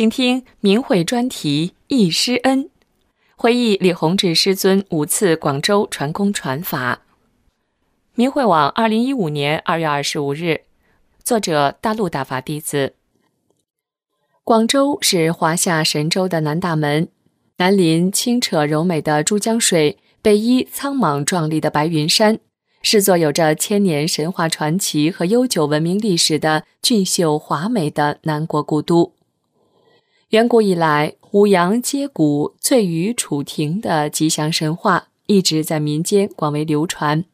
请听明慧专题《忆师恩》，回忆李洪志师尊五次广州传功传法。明慧网二零一五年二月二十五日，作者大陆大法弟子。广州是华夏神州的南大门，南临清澈柔美的珠江水，北依苍莽壮丽的白云山，是座有着千年神话传奇和悠久文明历史的俊秀华美的南国古都。远古以来，五羊接骨、醉于楚庭的吉祥神话一直在民间广为流传。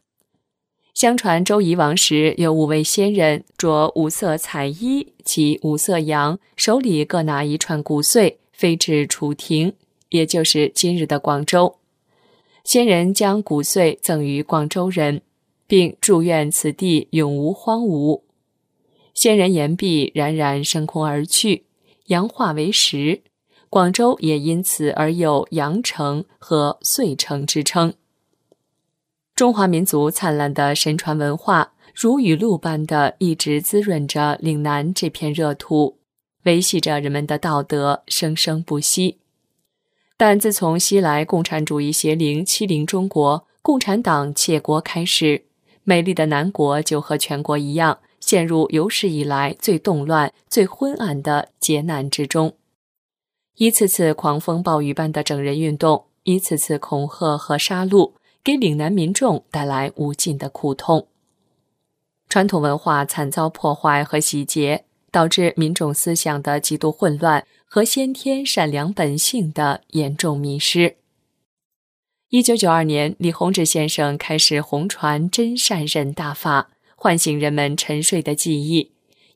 相传周夷王时，有五位仙人着五色彩衣，骑五色羊，手里各拿一串骨碎，飞至楚庭，也就是今日的广州。仙人将骨碎赠予广州人，并祝愿此地永无荒芜。仙人言毕，冉冉升空而去。羊化为石，广州也因此而有“羊城”和“遂城”之称。中华民族灿烂的神传文化，如雨露般的一直滋润着岭南这片热土，维系着人们的道德，生生不息。但自从西来共产主义邪灵欺凌中国，共产党窃国开始，美丽的南国就和全国一样。陷入有史以来最动乱、最昏暗的劫难之中，一次次狂风暴雨般的整人运动，一次次恐吓和杀戮，给岭南民众带来无尽的苦痛。传统文化惨遭破坏和洗劫，导致民众思想的极度混乱和先天善良本性的严重迷失。一九九二年，李洪志先生开始弘传真善忍大法。唤醒人们沉睡的记忆，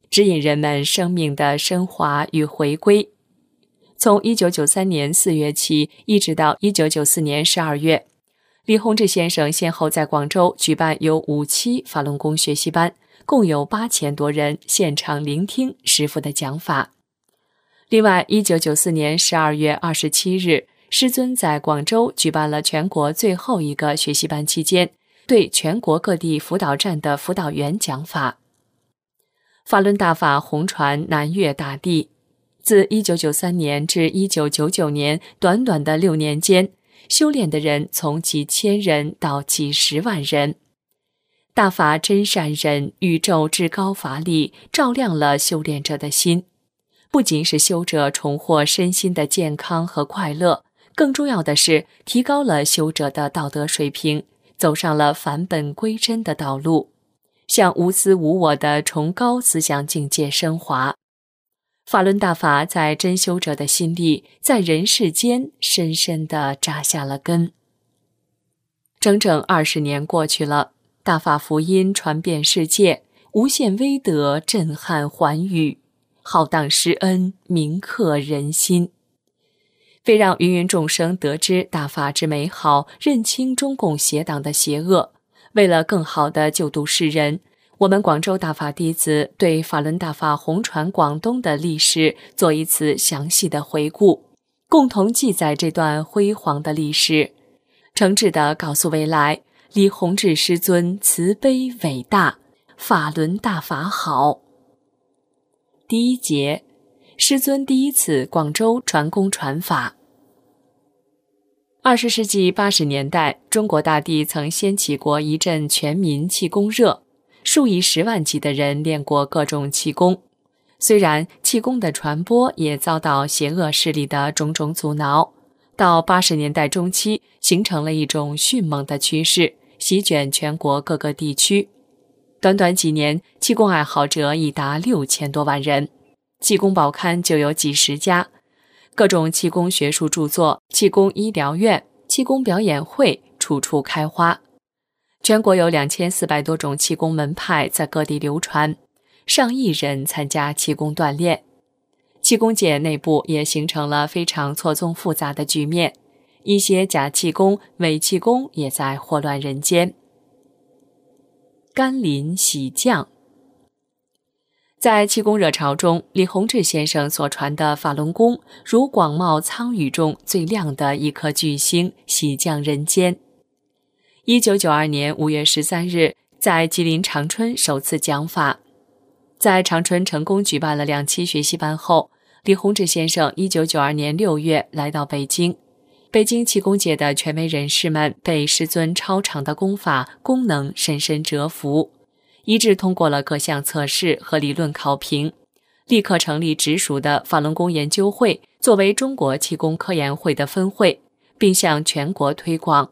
指引人们生命的升华与回归。从一九九三年四月起，一直到一九九四年十二月，李洪志先生先后在广州举办有五期法轮功学习班，共有八千多人现场聆听师傅的讲法。另外，一九九四年十二月二十七日，师尊在广州举办了全国最后一个学习班期间。对全国各地辅导站的辅导员讲法，法轮大法红传南粤大地。自1993年至1999年，短短的六年间，修炼的人从几千人到几十万人。大法真善忍宇宙至高法力，照亮了修炼者的心，不仅使修者重获身心的健康和快乐，更重要的是提高了修者的道德水平。走上了返本归真的道路，向无私无我的崇高思想境界升华。法轮大法在真修者的心里，在人世间深深地扎下了根。整整二十年过去了，大法福音传遍世界，无限威德震撼寰宇，浩荡施恩铭刻人心。为让芸芸众生得知大法之美好，认清中共邪党的邪恶，为了更好的救度世人，我们广州大法弟子对法轮大法红传广东的历史做一次详细的回顾，共同记载这段辉煌的历史，诚挚地告诉未来：李洪志师尊慈悲伟大，法轮大法好。第一节。师尊第一次广州传功传法。二十世纪八十年代，中国大地曾掀起过一阵全民气功热，数以十万计的人练过各种气功。虽然气功的传播也遭到邪恶势力的种种阻挠，到八十年代中期，形成了一种迅猛的趋势，席卷全国各个地区。短短几年，气功爱好者已达六千多万人。气功报刊就有几十家，各种气功学术著作、气功医疗院、气功表演会处处开花。全国有两千四百多种气功门派在各地流传，上亿人参加气功锻炼。气功界内部也形成了非常错综复杂的局面，一些假气功、伪气功也在祸乱人间。甘霖喜将，在气功热潮中，李洪志先生所传的法轮功如广袤苍宇中最亮的一颗巨星，喜降人间。一九九二年五月十三日，在吉林长春首次讲法。在长春成功举办了两期学习班后，李洪志先生一九九二年六月来到北京。北京气功界的权威人士们被师尊超长的功法功能深深折服，一致通过了各项测试和理论考评，立刻成立直属的法轮功研究会，作为中国气功科研会的分会，并向全国推广。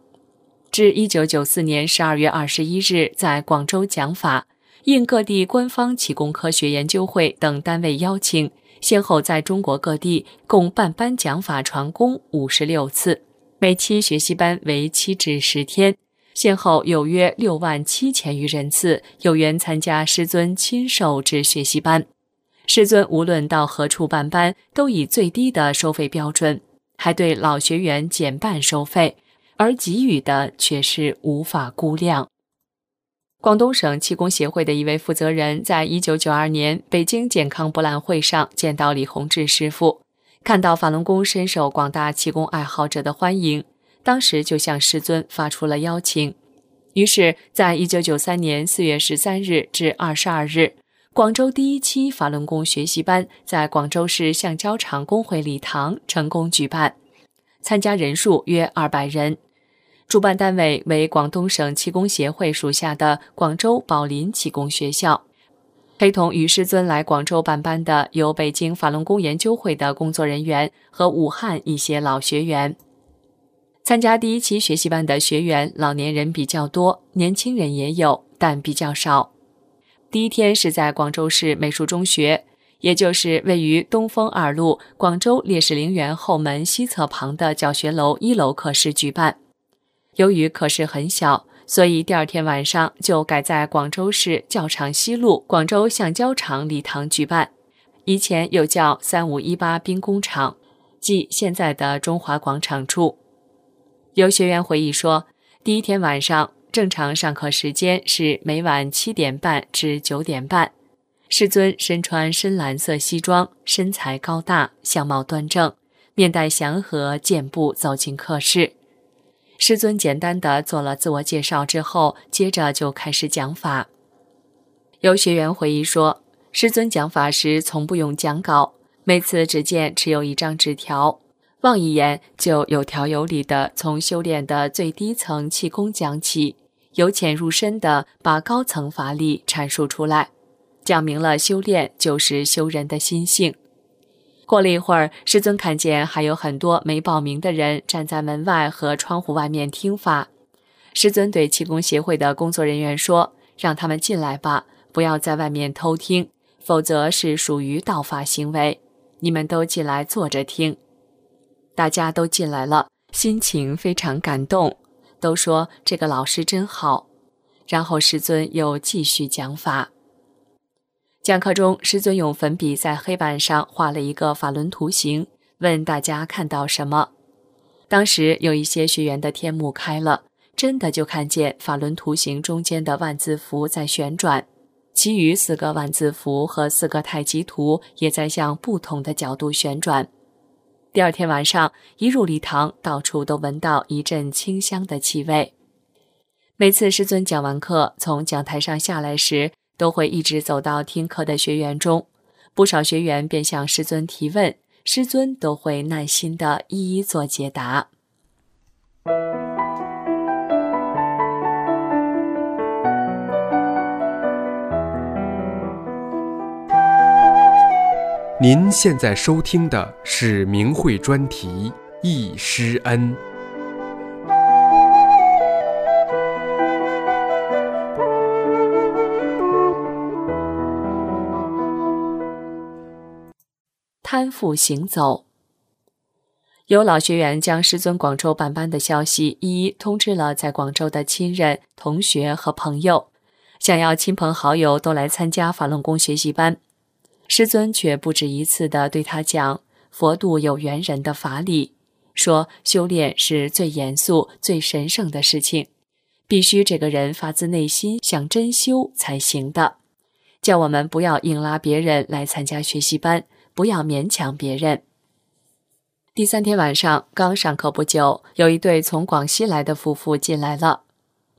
至一九九四年十二月二十一日，在广州讲法。应各地官方气功科学研究会等单位邀请，先后在中国各地共办班讲法传功五十六次，每期学习班为七至十天，先后有约六万七千余人次有缘参加师尊亲授之学习班。师尊无论到何处办班，都以最低的收费标准，还对老学员减半收费，而给予的却是无法估量。广东省气功协会的一位负责人，在一九九二年北京健康博览会上见到李洪志师傅，看到法轮功深受广大气功爱好者的欢迎，当时就向师尊发出了邀请。于是，在一九九三年四月十三日至二十二日，广州第一期法轮功学习班在广州市橡胶厂工会礼堂成功举办，参加人数约二百人。主办单位为广东省气功协会属下的广州宝林气功学校。陪同与师尊来广州办班的有北京法轮功研究会的工作人员和武汉一些老学员。参加第一期学习班的学员，老年人比较多，年轻人也有，但比较少。第一天是在广州市美术中学，也就是位于东风二路广州烈士陵园后门西侧旁的教学楼一楼课室举办。由于课室很小，所以第二天晚上就改在广州市教场西路广州橡胶厂礼堂举办，以前又叫三五一八兵工厂，即现在的中华广场处。有学员回忆说，第一天晚上正常上课时间是每晚七点半至九点半，师尊身穿深蓝色西装，身材高大，相貌端正，面带祥和，健步走进课室。师尊简单的做了自我介绍之后，接着就开始讲法。有学员回忆说，师尊讲法时从不用讲稿，每次只见持有一张纸条，望一眼就有条有理的从修炼的最低层气功讲起，由浅入深的把高层法力阐述出来，讲明了修炼就是修人的心性。过了一会儿，师尊看见还有很多没报名的人站在门外和窗户外面听法。师尊对气功协会的工作人员说：“让他们进来吧，不要在外面偷听，否则是属于盗法行为。你们都进来坐着听。”大家都进来了，心情非常感动，都说这个老师真好。然后师尊又继续讲法。讲课中，师尊用粉笔在黑板上画了一个法轮图形，问大家看到什么。当时有一些学员的天目开了，真的就看见法轮图形中间的万字符在旋转，其余四个万字符和四个太极图也在向不同的角度旋转。第二天晚上，一入礼堂，到处都闻到一阵清香的气味。每次师尊讲完课，从讲台上下来时，都会一直走到听课的学员中，不少学员便向师尊提问，师尊都会耐心的一一做解答。您现在收听的是明慧专题《易师恩》。贪腐行走，有老学员将师尊广州办班的消息一一通知了在广州的亲人、同学和朋友，想要亲朋好友都来参加法轮功学习班。师尊却不止一次地对他讲佛度有缘人的法理，说修炼是最严肃、最神圣的事情，必须这个人发自内心想真修才行的。叫我们不要硬拉别人来参加学习班，不要勉强别人。第三天晚上，刚上课不久，有一对从广西来的夫妇进来了。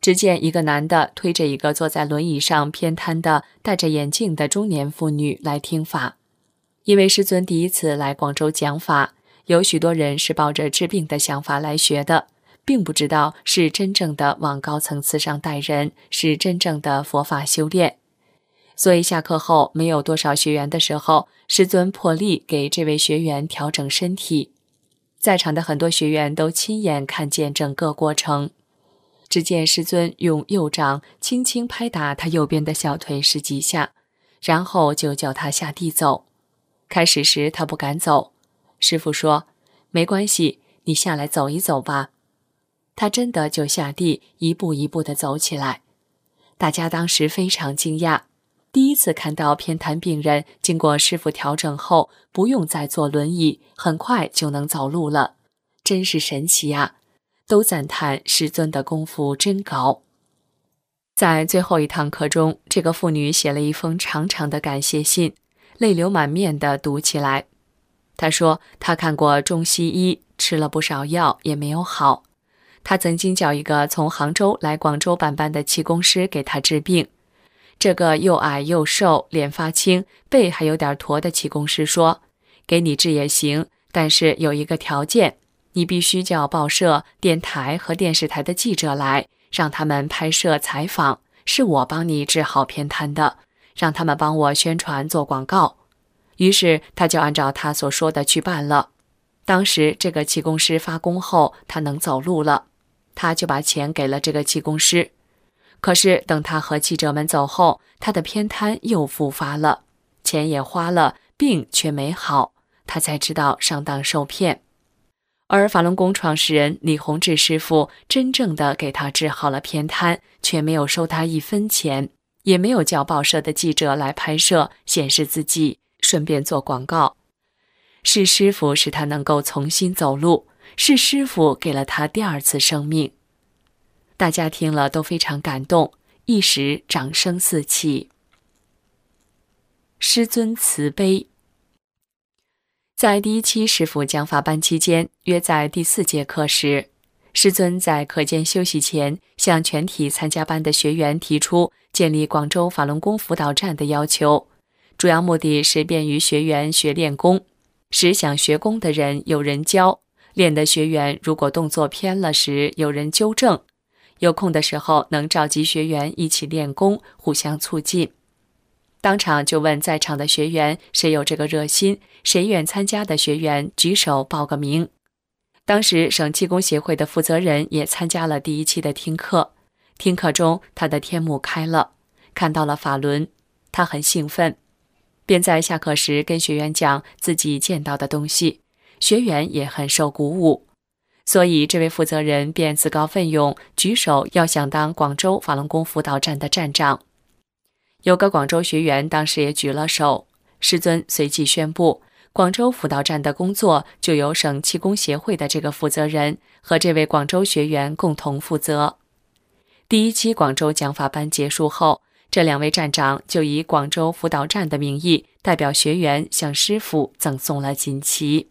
只见一个男的推着一个坐在轮椅上偏瘫的、戴着眼镜的中年妇女来听法。因为师尊第一次来广州讲法，有许多人是抱着治病的想法来学的，并不知道是真正的往高层次上带人，是真正的佛法修炼。所以下课后没有多少学员的时候，师尊破例给这位学员调整身体。在场的很多学员都亲眼看见整个过程。只见师尊用右掌轻轻拍打他右边的小腿十几下，然后就叫他下地走。开始时他不敢走，师傅说：“没关系，你下来走一走吧。”他真的就下地，一步一步地走起来。大家当时非常惊讶。第一次看到偏瘫病人经过师傅调整后，不用再坐轮椅，很快就能走路了，真是神奇呀！都赞叹师尊的功夫真高。在最后一堂课中，这个妇女写了一封长长的感谢信，泪流满面地读起来。她说：“她看过中西医，吃了不少药，也没有好。她曾经叫一个从杭州来广州办班的气功师给她治病。”这个又矮又瘦、脸发青、背还有点驼的气功师说：“给你治也行，但是有一个条件，你必须叫报社、电台和电视台的记者来，让他们拍摄采访，是我帮你治好偏瘫的，让他们帮我宣传做广告。”于是他就按照他所说的去办了。当时这个气功师发功后，他能走路了，他就把钱给了这个气功师。可是等他和记者们走后，他的偏瘫又复发了，钱也花了，病却没好，他才知道上当受骗。而法轮功创始人李洪志师傅真正的给他治好了偏瘫，却没有收他一分钱，也没有叫报社的记者来拍摄显示自己，顺便做广告。是师傅使他能够重新走路，是师傅给了他第二次生命。大家听了都非常感动，一时掌声四起。师尊慈悲。在第一期师傅讲法班期间，约在第四节课时，师尊在课间休息前，向全体参加班的学员提出建立广州法轮功辅导站的要求，主要目的是便于学员学练功，使想学功的人有人教，练的学员如果动作偏了时有人纠正。有空的时候，能召集学员一起练功，互相促进。当场就问在场的学员谁有这个热心，谁愿参加的学员举手报个名。当时省气功协会的负责人也参加了第一期的听课。听课中，他的天目开了，看到了法轮，他很兴奋，便在下课时跟学员讲自己见到的东西，学员也很受鼓舞。所以，这位负责人便自告奋勇举手，要想当广州法轮功辅导站的站长。有个广州学员当时也举了手，师尊随即宣布，广州辅导站的工作就由省气功协会的这个负责人和这位广州学员共同负责。第一期广州讲法班结束后，这两位站长就以广州辅导站的名义，代表学员向师傅赠送了锦旗。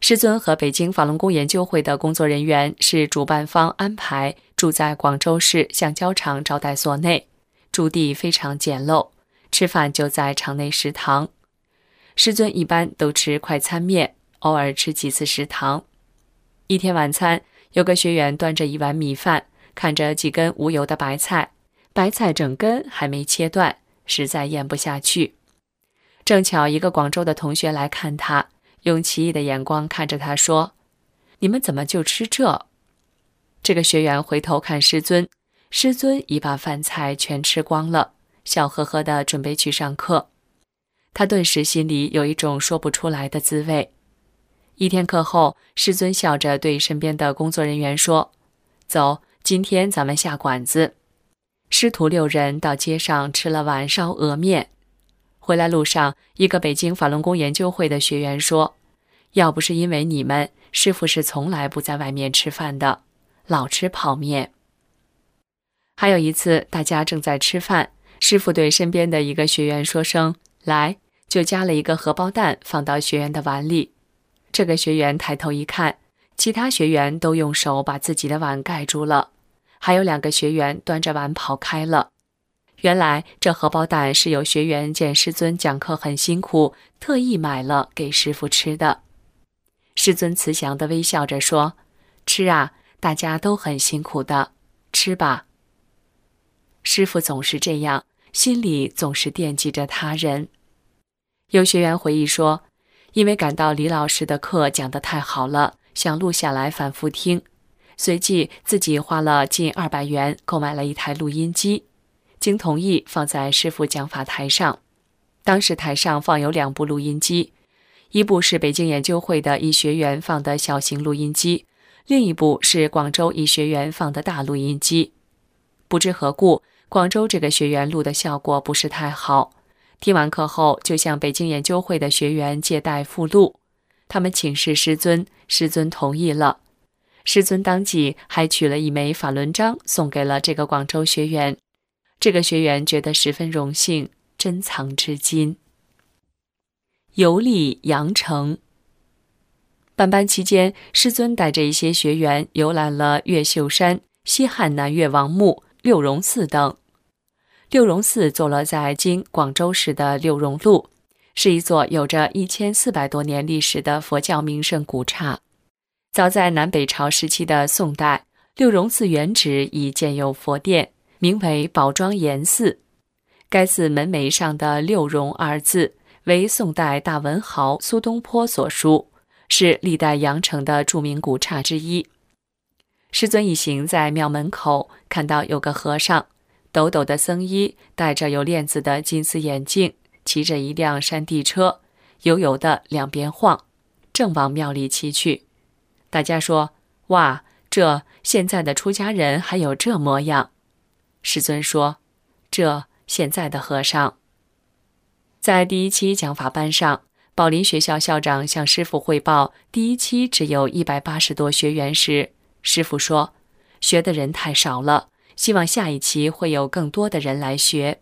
师尊和北京法轮功研究会的工作人员是主办方安排住在广州市橡胶厂招待所内，住地非常简陋，吃饭就在厂内食堂。师尊一般都吃快餐面，偶尔吃几次食堂。一天晚餐，有个学员端着一碗米饭，看着几根无油的白菜，白菜整根还没切断，实在咽不下去。正巧一个广州的同学来看他。用奇异的眼光看着他说：“你们怎么就吃这？”这个学员回头看师尊，师尊已把饭菜全吃光了，笑呵呵的准备去上课。他顿时心里有一种说不出来的滋味。一天课后，师尊笑着对身边的工作人员说：“走，今天咱们下馆子。”师徒六人到街上吃了碗烧鹅面。回来路上，一个北京法轮功研究会的学员说：“要不是因为你们，师傅是从来不在外面吃饭的，老吃泡面。”还有一次，大家正在吃饭，师傅对身边的一个学员说声“来”，就夹了一个荷包蛋放到学员的碗里。这个学员抬头一看，其他学员都用手把自己的碗盖住了，还有两个学员端着碗跑开了。原来这荷包蛋是有学员见师尊讲课很辛苦，特意买了给师傅吃的。师尊慈祥地微笑着说：“吃啊，大家都很辛苦的，吃吧。”师傅总是这样，心里总是惦记着他人。有学员回忆说，因为感到李老师的课讲得太好了，想录下来反复听，随即自己花了近二百元购买了一台录音机，经同意放在师傅讲法台上。当时台上放有两部录音机，一部是北京研究会的一学员放的小型录音机，另一部是广州一学员放的大录音机。不知何故。广州这个学员录的效果不是太好，听完课后就向北京研究会的学员借贷附录，他们请示师尊，师尊同意了，师尊当即还取了一枚法轮章送给了这个广州学员，这个学员觉得十分荣幸，珍藏至今。游历羊城，办班期间，师尊带着一些学员游览了越秀山、西汉南越王墓、六榕寺等。六榕寺坐落在今广州市的六榕路，是一座有着一千四百多年历史的佛教名胜古刹。早在南北朝时期的宋代，六榕寺原址已建有佛殿，名为宝庄严寺。该寺门楣上的“六榕”二字为宋代大文豪苏东坡所书，是历代羊城的著名古刹之一。师尊一行在庙门口看到有个和尚。抖抖的僧衣，戴着有链子的金丝眼镜，骑着一辆山地车，悠悠的两边晃，正往庙里骑去。大家说：“哇，这现在的出家人还有这模样。”师尊说：“这现在的和尚。”在第一期讲法班上，宝林学校校长向师傅汇报，第一期只有一百八十多学员时，师傅说：“学的人太少了。”希望下一期会有更多的人来学。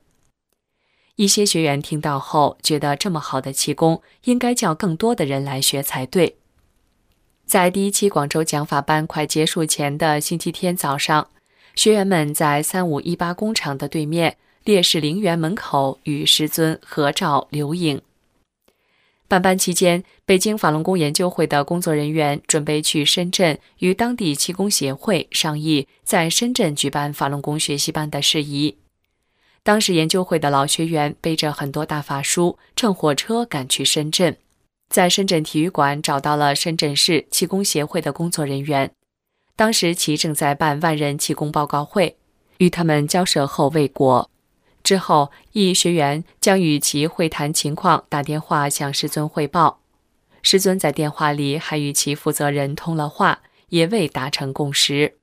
一些学员听到后觉得，这么好的气功，应该叫更多的人来学才对。在第一期广州讲法班快结束前的星期天早上，学员们在三五一八工厂的对面烈士陵园门口与师尊合照留影。办班期间，北京法轮功研究会的工作人员准备去深圳与当地气功协会商议在深圳举办法轮功学习班的事宜。当时研究会的老学员背着很多大法书，乘火车赶去深圳，在深圳体育馆找到了深圳市气功协会的工作人员。当时其正在办万人气功报告会，与他们交涉后未果。之后，一学员将与其会谈情况，打电话向师尊汇报。师尊在电话里还与其负责人通了话，也未达成共识。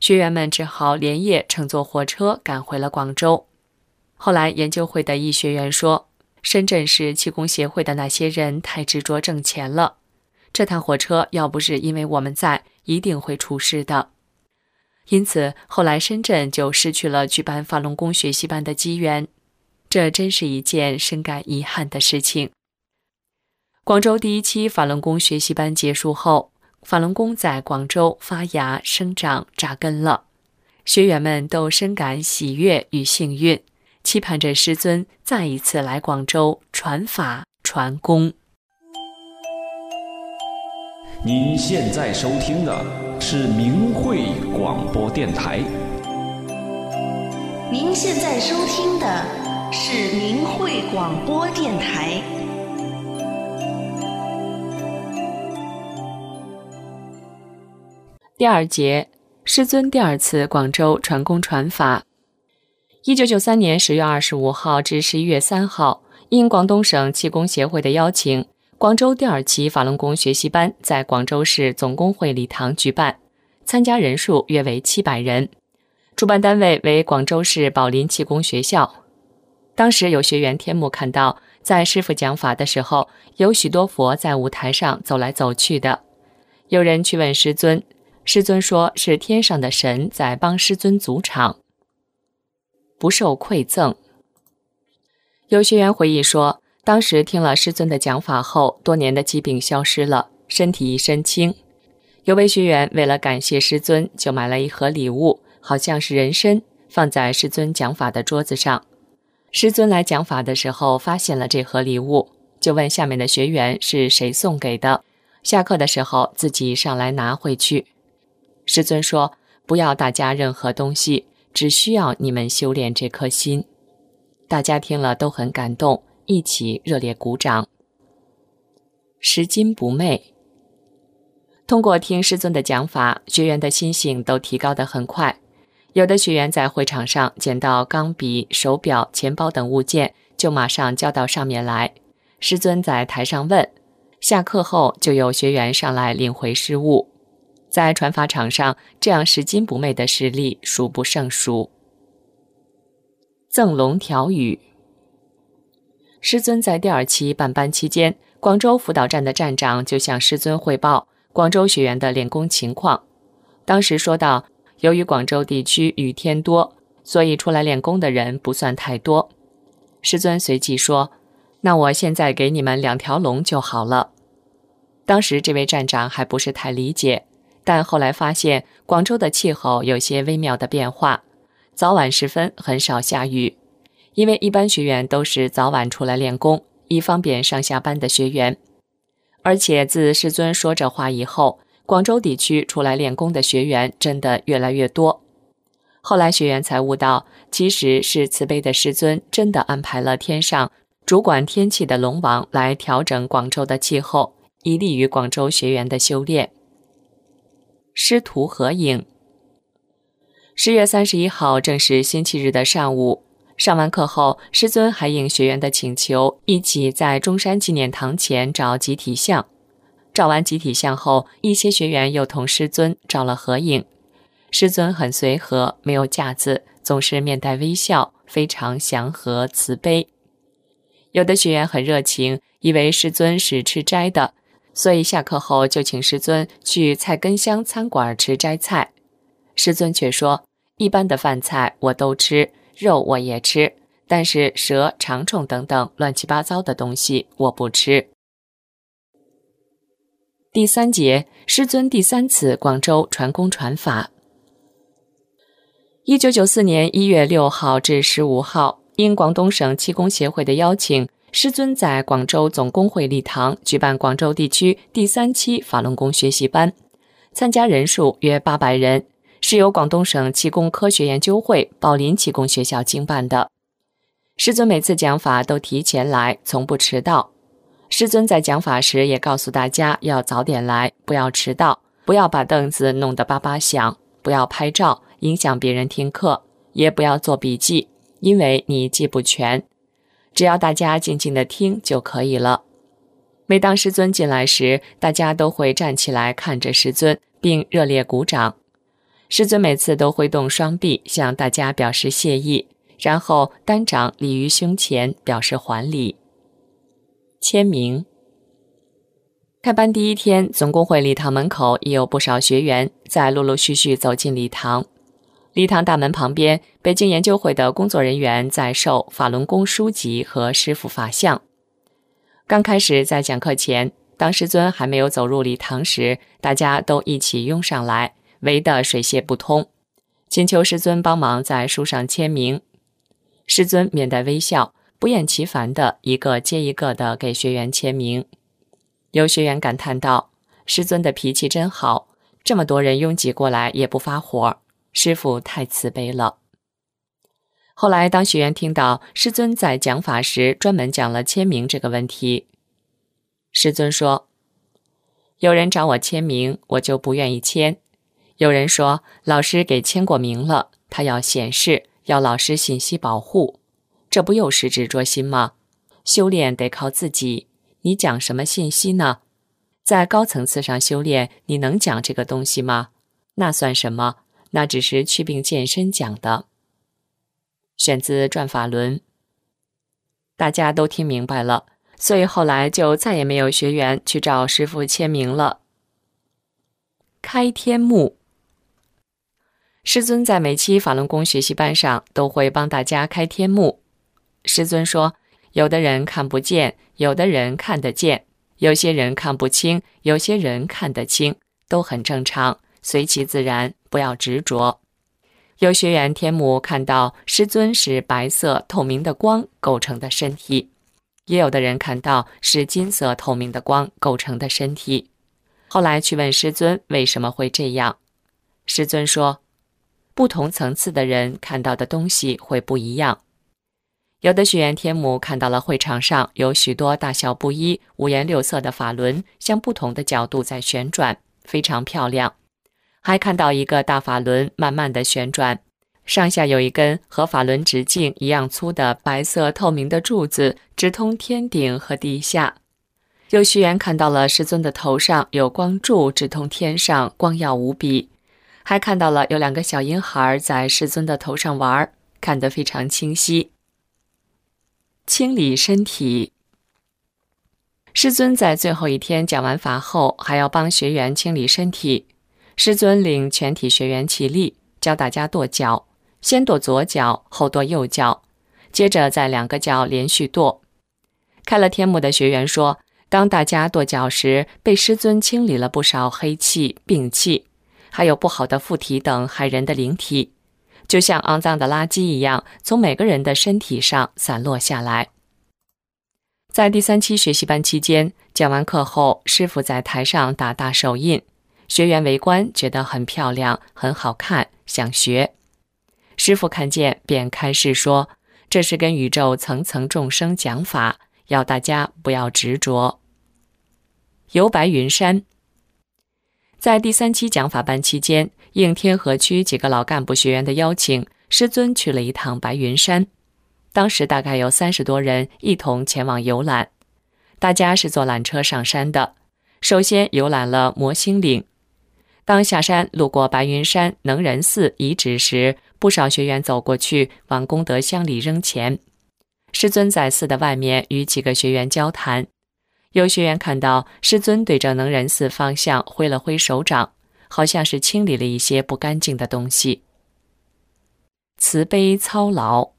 学员们只好连夜乘坐火车赶回了广州。后来，研究会的一学员说：“深圳市气功协会的那些人太执着挣钱了，这趟火车要不是因为我们在，一定会出事的。”因此，后来深圳就失去了举办法轮功学习班的机缘，这真是一件深感遗憾的事情。广州第一期法轮功学习班结束后，法轮功在广州发芽、生长、扎根了，学员们都深感喜悦与幸运，期盼着师尊再一次来广州传法传功。您现在收听的是明慧广播电台。您现在收听的是明慧广播电台。第二节，师尊第二次广州传功传法。一九九三年十月二十五号至十一月三号，应广东省气功协会的邀请。广州第二期法轮功学习班在广州市总工会礼堂举办，参加人数约为七百人。主办单位为广州市宝林气功学校。当时有学员天目看到，在师傅讲法的时候，有许多佛在舞台上走来走去的。有人去问师尊，师尊说是天上的神在帮师尊组场，不受馈赠。有学员回忆说，当时听了师尊的讲法后，多年的疾病消失了，身体一身轻。有位学员为了感谢师尊，就买了一盒礼物，好像是人参，放在师尊讲法的桌子上。师尊来讲法的时候，发现了这盒礼物，就问下面的学员是谁送给的。下课的时候，自己上来拿回去。师尊说：“不要大家任何东西，只需要你们修炼这颗心。”大家听了都很感动，一起热烈鼓掌。拾金不昧。通过听师尊的讲法，学员的心性都提高得很快。有的学员在会场上捡到钢笔、手表、钱包等物件，就马上交到上面来。师尊在台上问，下课后就有学员上来领回失物。在传法场上，这样拾金不昧的实例数不胜数。赠龙条语。师尊在第二期办班期间，广州辅导站的站长就向师尊汇报广州学员的练功情况。当时说到，由于广州地区雨天多，所以出来练功的人不算太多。师尊随即说：“那我现在给你们两条龙就好了。”当时这位站长还不是太理解，但后来发现广州的气候有些微妙的变化。早晚时分很少下雨，因为一般学员都是早晚出来练功，以方便上下班的学员。而且自师尊说这话以后，广州地区出来练功的学员真的越来越多。后来学员才悟到，其实是慈悲的师尊真的安排了天上主管天气的龙王来调整广州的气候，以利于广州学员的修炼。师徒合影。十月三十一号，正是星期日的上午。上完课后，师尊还应学员的请求，一起在中山纪念堂前照集体像。照完集体像后，一些学员又同师尊照了合影。师尊很随和，没有架子，总是面带微笑，非常祥和慈悲。有的学员很热情，以为师尊是吃斋的，所以下课后就请师尊去菜根香餐馆吃斋菜。师尊却说。一般的饭菜我都吃，肉我也吃，但是蛇、长虫等等乱七八糟的东西我不吃。第三节，师尊第三次广州传功传法。一九九四年一月六号至十五号，应广东省气功协会的邀请，师尊在广州总工会礼堂举办广州地区第三期法轮功学习班，参加人数约八百人。是由广东省气功科学研究会宝林气功学校经办的。师尊每次讲法都提前来，从不迟到。师尊在讲法时也告诉大家要早点来，不要迟到，不要把凳子弄得叭叭响，不要拍照影响别人听课，也不要做笔记，因为你记不全。只要大家静静的听就可以了。每当师尊进来时，大家都会站起来看着师尊，并热烈鼓掌。师尊每次都挥动双臂向大家表示谢意，然后单掌立于胸前表示还礼。签名。开班第一天，总工会礼堂门口已有不少学员在陆陆续续走进礼堂。礼堂大门旁边，北京研究会的工作人员在售法轮功书籍和师傅法相。刚开始在讲课前，当师尊还没有走入礼堂时，大家都一起拥上来。围得水泄不通，请求师尊帮忙在书上签名。师尊面带微笑，不厌其烦的一个接一个的给学员签名。有学员感叹道：“师尊的脾气真好，这么多人拥挤过来也不发火，师傅太慈悲了。”后来，当学员听到师尊在讲法时专门讲了签名这个问题，师尊说：“有人找我签名，我就不愿意签。”有人说，老师给签过名了，他要显示，要老师信息保护，这不又是执着心吗？修炼得靠自己，你讲什么信息呢？在高层次上修炼，你能讲这个东西吗？那算什么？那只是祛病健身讲的。选自《转法轮》，大家都听明白了，所以后来就再也没有学员去找师傅签名了。开天目，师尊在每期法轮功学习班上都会帮大家开天目。师尊说，有的人看不见，有的人看得见，有些人看不清，有些人看得清，都很正常，随其自然，不要执着。有学员天目看到师尊是白色透明的光构成的身体，也有的人看到是金色透明的光构成的身体。后来去问师尊为什么会这样，师尊说，不同层次的人看到的东西会不一样。有的学员天母看到了会场上有许多大小不一、五颜六色的法轮，向不同的角度在旋转，非常漂亮。还看到一个大法轮慢慢的旋转，上下有一根和法轮直径一样粗的白色透明的柱子，直通天顶和地下。有学员看到了师尊的头上有光柱直通天上，光耀无比。还看到了有两个小婴孩在师尊的头上玩，看得非常清晰。清理身体，师尊在最后一天讲完法后，还要帮学员清理身体。师尊领全体学员起立，教大家跺脚，先跺左脚，后跺右脚，接着在两个脚连续跺。开了天目的学员说。当大家跺脚时，被师尊清理了不少黑气、病气，还有不好的附体等害人的灵体，就像肮脏的垃圾一样，从每个人的身体上散落下来。在第三期学习班期间，讲完课后，师傅在台上打大手印，学员围观，觉得很漂亮、很好看，想学。师傅看见，便开示说：“这是跟宇宙层层众生讲法，要大家不要执着。”游白云山，在第三期讲法班期间，应天河区几个老干部学员的邀请，师尊去了一趟白云山。当时大概有三十多人一同前往游览，大家是坐缆车上山的。首先游览了摩星岭，当下山路过白云山能仁寺遗址时，不少学员走过去往功德箱里扔钱。师尊在寺的外面与几个学员交谈。有学员看到师尊对着能仁寺方向挥了挥手掌，好像是清理了一些不干净的东西。慈悲操劳。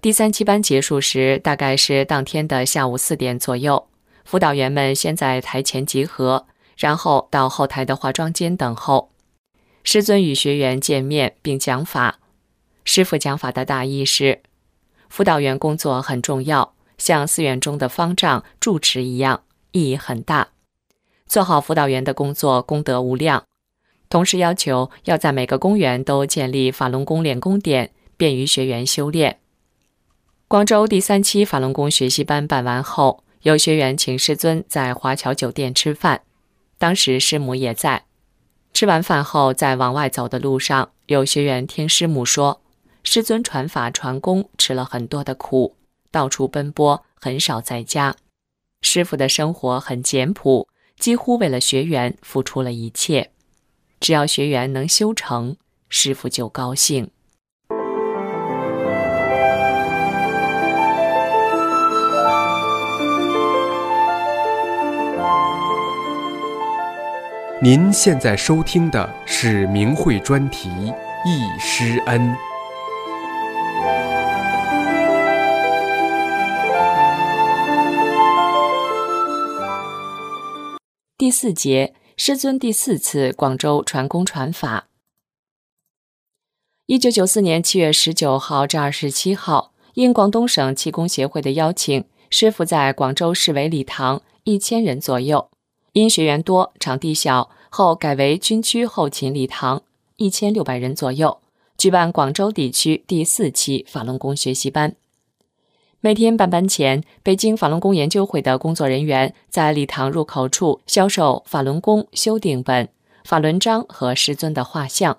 第三期班结束时，大概是当天的下午四点左右。辅导员们先在台前集合，然后到后台的化妆间等候。师尊与学员见面并讲法。师傅讲法的大意是：辅导员工作很重要。像寺院中的方丈、住持一样，意义很大。做好辅导员的工作，功德无量。同时要求要在每个公园都建立法轮功练功点，便于学员修炼。广州第三期法轮功学习班办完后，有学员请师尊在华侨酒店吃饭，当时师母也在。吃完饭后，在往外走的路上，有学员听师母说，师尊传法传功吃了很多的苦。到处奔波，很少在家。师傅的生活很简朴，几乎为了学员付出了一切。只要学员能修成，师傅就高兴。您现在收听的是明慧专题《易师恩》。第四节，师尊第四次广州传功传法。一九九四年七月十九号至二十七号，应广东省气功协会的邀请，师傅在广州市委礼堂一千人左右，因学员多、场地小，后改为军区后勤礼堂一千六百人左右，举办广州地区第四期法轮功学习班。每天办班前，北京法轮功研究会的工作人员在礼堂入口处销售法轮功修订本、法轮章和师尊的画像。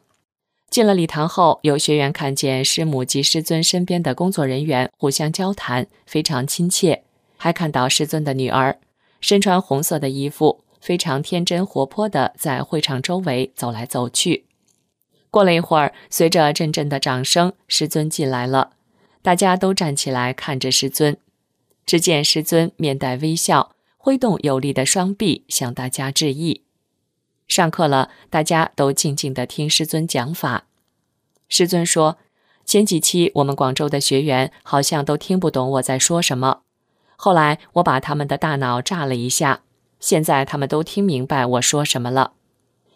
进了礼堂后，有学员看见师母及师尊身边的工作人员互相交谈，非常亲切。还看到师尊的女儿身穿红色的衣服，非常天真活泼的在会场周围走来走去。过了一会儿，随着阵阵的掌声，师尊进来了。大家都站起来看着师尊。只见师尊面带微笑，挥动有力的双臂向大家致意。上课了，大家都静静地听师尊讲法。师尊说：“前几期我们广州的学员好像都听不懂我在说什么，后来我把他们的大脑炸了一下，现在他们都听明白我说什么了。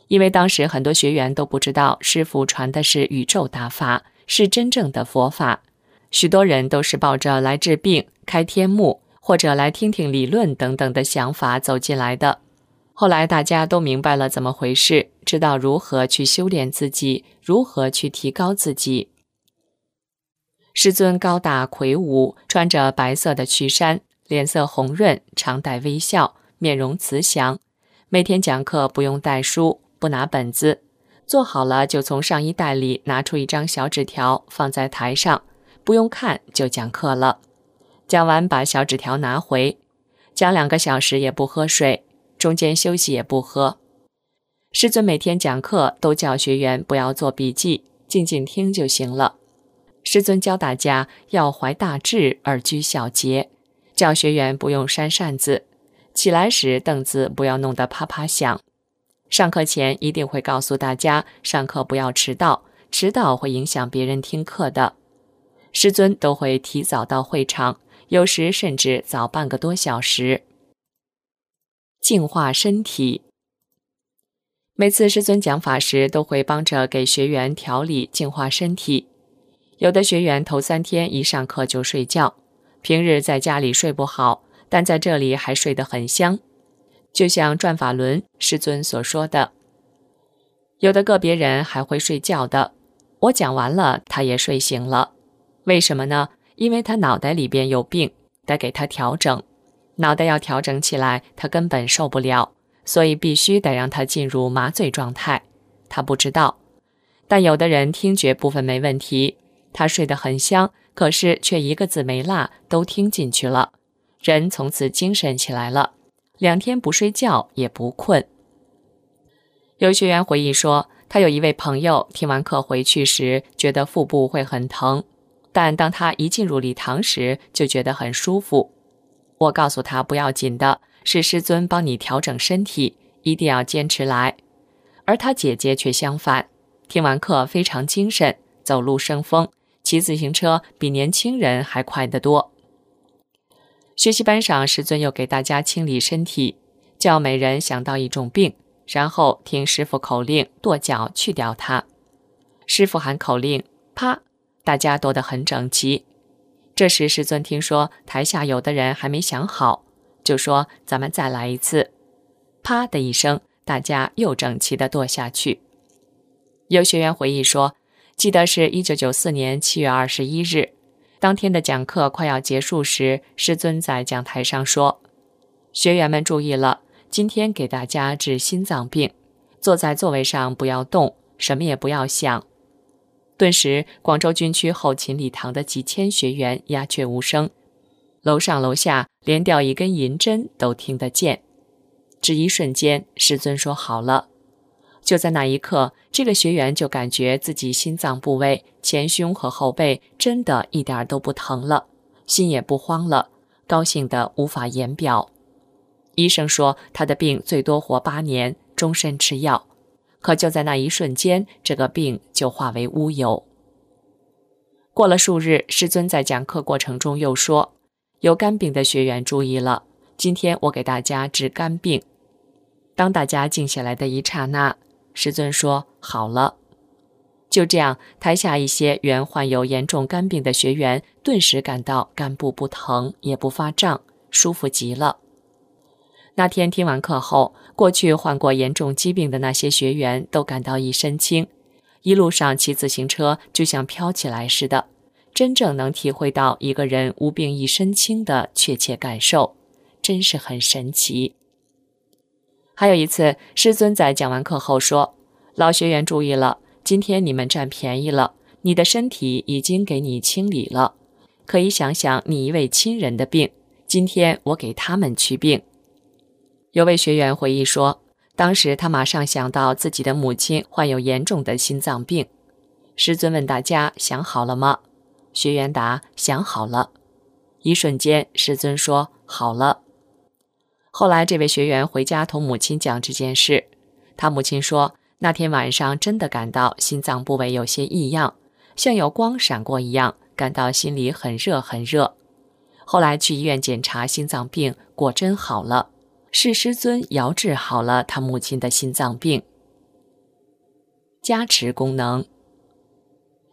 因为当时很多学员都不知道师傅传的是宇宙大法，是真正的佛法，许多人都是抱着来治病、开天目或者来听听理论等等的想法走进来的。”后来大家都明白了怎么回事，知道如何去修炼自己，如何去提高自己。师尊高大魁梧，穿着白色的曲衫，脸色红润，常带微笑，面容慈祥。每天讲课不用带书，不拿本子，做好了就从上衣袋里拿出一张小纸条放在台上，不用看就讲课了。讲完把小纸条拿回，讲两个小时也不喝水。中间休息也不喝。师尊每天讲课都叫学员不要做笔记，静静听就行了。师尊教大家要怀大志而居小节，教学员不用扇扇子，起来时凳子不要弄得啪啪响。上课前一定会告诉大家，上课不要迟到，迟到会影响别人听课的。师尊都会提早到会场，有时甚至早半个多小时。净化身体。每次师尊讲法时，都会帮着给学员调理净化身体。有的学员头三天一上课就睡觉，平日在家里睡不好，但在这里还睡得很香，就像转法轮师尊所说的。有的个别人还会睡觉的，我讲完了，他也睡醒了。为什么呢？因为他脑袋里边有病，得给他调整。脑袋要调整起来，他根本受不了，所以必须得让他进入麻醉状态。他不知道，但有的人听觉部分没问题，他睡得很香，可是却一个字没落都听进去了，人从此精神起来了，两天不睡觉也不困。有学员回忆说，他有一位朋友听完课回去时，觉得腹部会很疼，但当他一进入礼堂时，就觉得很舒服。我告诉他不要紧的，是师尊帮你调整身体，一定要坚持来。而他姐姐却相反，听完课非常精神，走路生风，骑自行车比年轻人还快得多。学习班上，师尊又给大家清理身体，叫每人想到一种病，然后听师傅口令跺脚去掉它。师傅喊口令，啪，大家跺得很整齐。这时，师尊听说台下有的人还没想好，就说：“咱们再来一次。”啪的一声，大家又整齐地跺下去。有学员回忆说：“记得是一九九四年七月二十一日，当天的讲课快要结束时，师尊在讲台上说：‘学员们注意了，今天给大家治心脏病，坐在座位上不要动，什么也不要想。’”顿时，广州军区后勤礼堂的几千学员鸦雀无声，楼上楼下连掉一根银针都听得见。只一瞬间，师尊说好了。就在那一刻，这个学员就感觉自己心脏部位前胸和后背真的一点都不疼了，心也不慌了，高兴得无法言表。医生说他的病最多活八年，终身吃药。可就在那一瞬间，这个病就化为乌有。过了数日，师尊在讲课过程中又说：“有肝病的学员注意了，今天我给大家治肝病。”当大家静下来的一刹那，师尊说：“好了。”就这样，台下一些原患有严重肝病的学员顿时感到肝部不疼也不发胀，舒服极了。那天听完课后，过去患过严重疾病的那些学员都感到一身轻，一路上骑自行车就像飘起来似的，真正能体会到一个人无病一身轻的确切感受，真是很神奇。还有一次，师尊在讲完课后说：“老学员注意了，今天你们占便宜了，你的身体已经给你清理了，可以想想你一位亲人的病，今天我给他们去病。”有位学员回忆说：“当时他马上想到自己的母亲患有严重的心脏病。师尊问大家想好了吗？学员答想好了。一瞬间，师尊说好了。后来这位学员回家同母亲讲这件事，他母亲说那天晚上真的感到心脏部位有些异样，像有光闪过一样，感到心里很热很热。后来去医院检查心脏病，果真好了，是师尊遥治好了他母亲的心脏病。加持功能，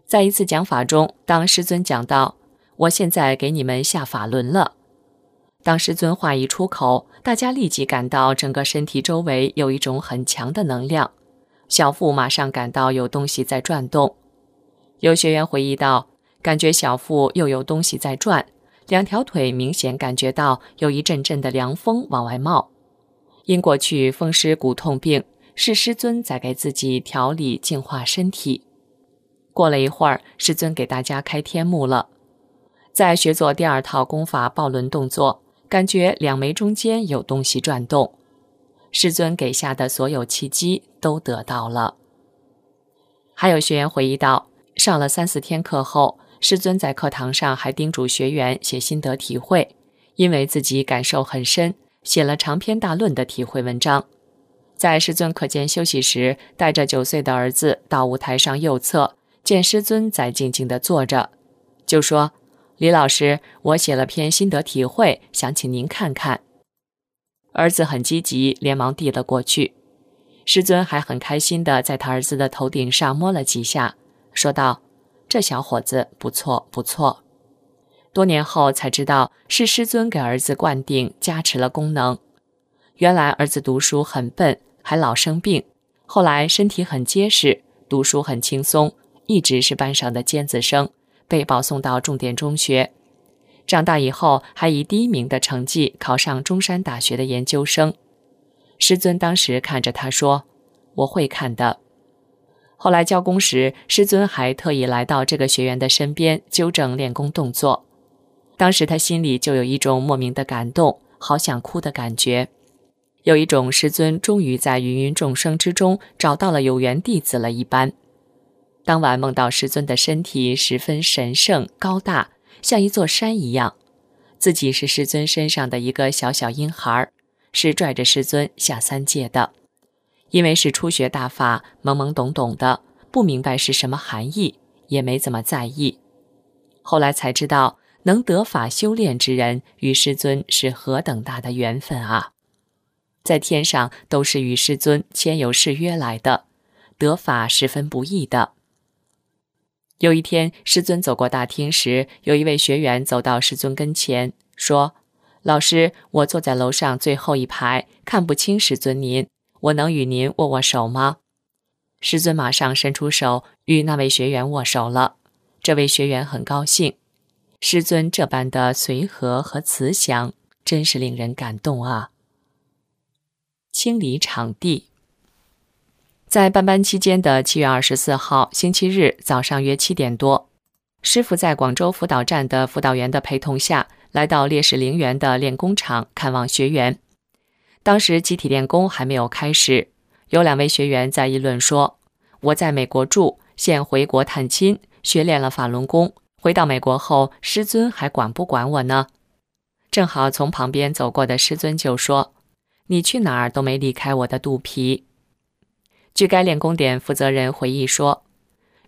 在一次讲法中，当师尊讲到“我现在给你们下法轮了”，当师尊话一出口，大家立即感到整个身体周围有一种很强的能量，小腹马上感到有东西在转动。有学员回忆到，感觉小腹又有东西在转。两条腿明显感觉到有一阵阵的凉风往外冒，因过去风湿骨痛病，是师尊在给自己调理净化身体。过了一会儿，师尊给大家开天目了，在学做第二套功法抱轮动作，感觉两眉中间有东西转动，师尊给下的所有契机都得到了。还有学员回忆到，上了三四天课后。师尊在课堂上还叮嘱学员写心得体会，因为自己感受很深，写了长篇大论的体会文章。在师尊课间休息时，带着九岁的儿子到舞台上右侧，见师尊在静静地坐着，就说：“李老师，我写了篇心得体会，想请您看看。”儿子很积极，连忙递了过去。师尊还很开心地在他儿子的头顶上摸了几下，说道。这小伙子不错不错，多年后才知道是师尊给儿子灌顶加持了功能。原来儿子读书很笨，还老生病，后来身体很结实，读书很轻松，一直是班上的尖子生，被保送到重点中学。长大以后还以第一名的成绩考上中山大学的研究生。师尊当时看着他说：“我会看的。”后来教功时，师尊还特意来到这个学员的身边纠正练功动作。当时他心里就有一种莫名的感动，好想哭的感觉，有一种师尊终于在芸芸众生之中找到了有缘弟子了一般。当晚梦到师尊的身体十分神圣高大，像一座山一样，自己是师尊身上的一个小小婴孩，是拽着师尊下三界的。因为是初学大法，懵懵懂懂的，不明白是什么含义，也没怎么在意。后来才知道，能得法修炼之人与师尊是何等大的缘分啊！在天上都是与师尊签有誓约来的，得法十分不易的。有一天，师尊走过大厅时，有一位学员走到师尊跟前，说：“老师，我坐在楼上最后一排，看不清师尊您。”我能与您握握手吗？师尊马上伸出手与那位学员握手了。这位学员很高兴，师尊这般的随和和慈祥，真是令人感动啊！清理场地，在办班期间的七月二十四号星期日早上约七点多，师傅在广州辅导站的辅导员的陪同下来到烈士陵园的练功场看望学员。当时集体练功还没有开始，有两位学员在议论说：“我在美国住，现回国探亲，学练了法轮功。回到美国后，师尊还管不管我呢？”正好从旁边走过的师尊就说：“你去哪儿都没离开我的肚皮。”据该练功点负责人回忆说：“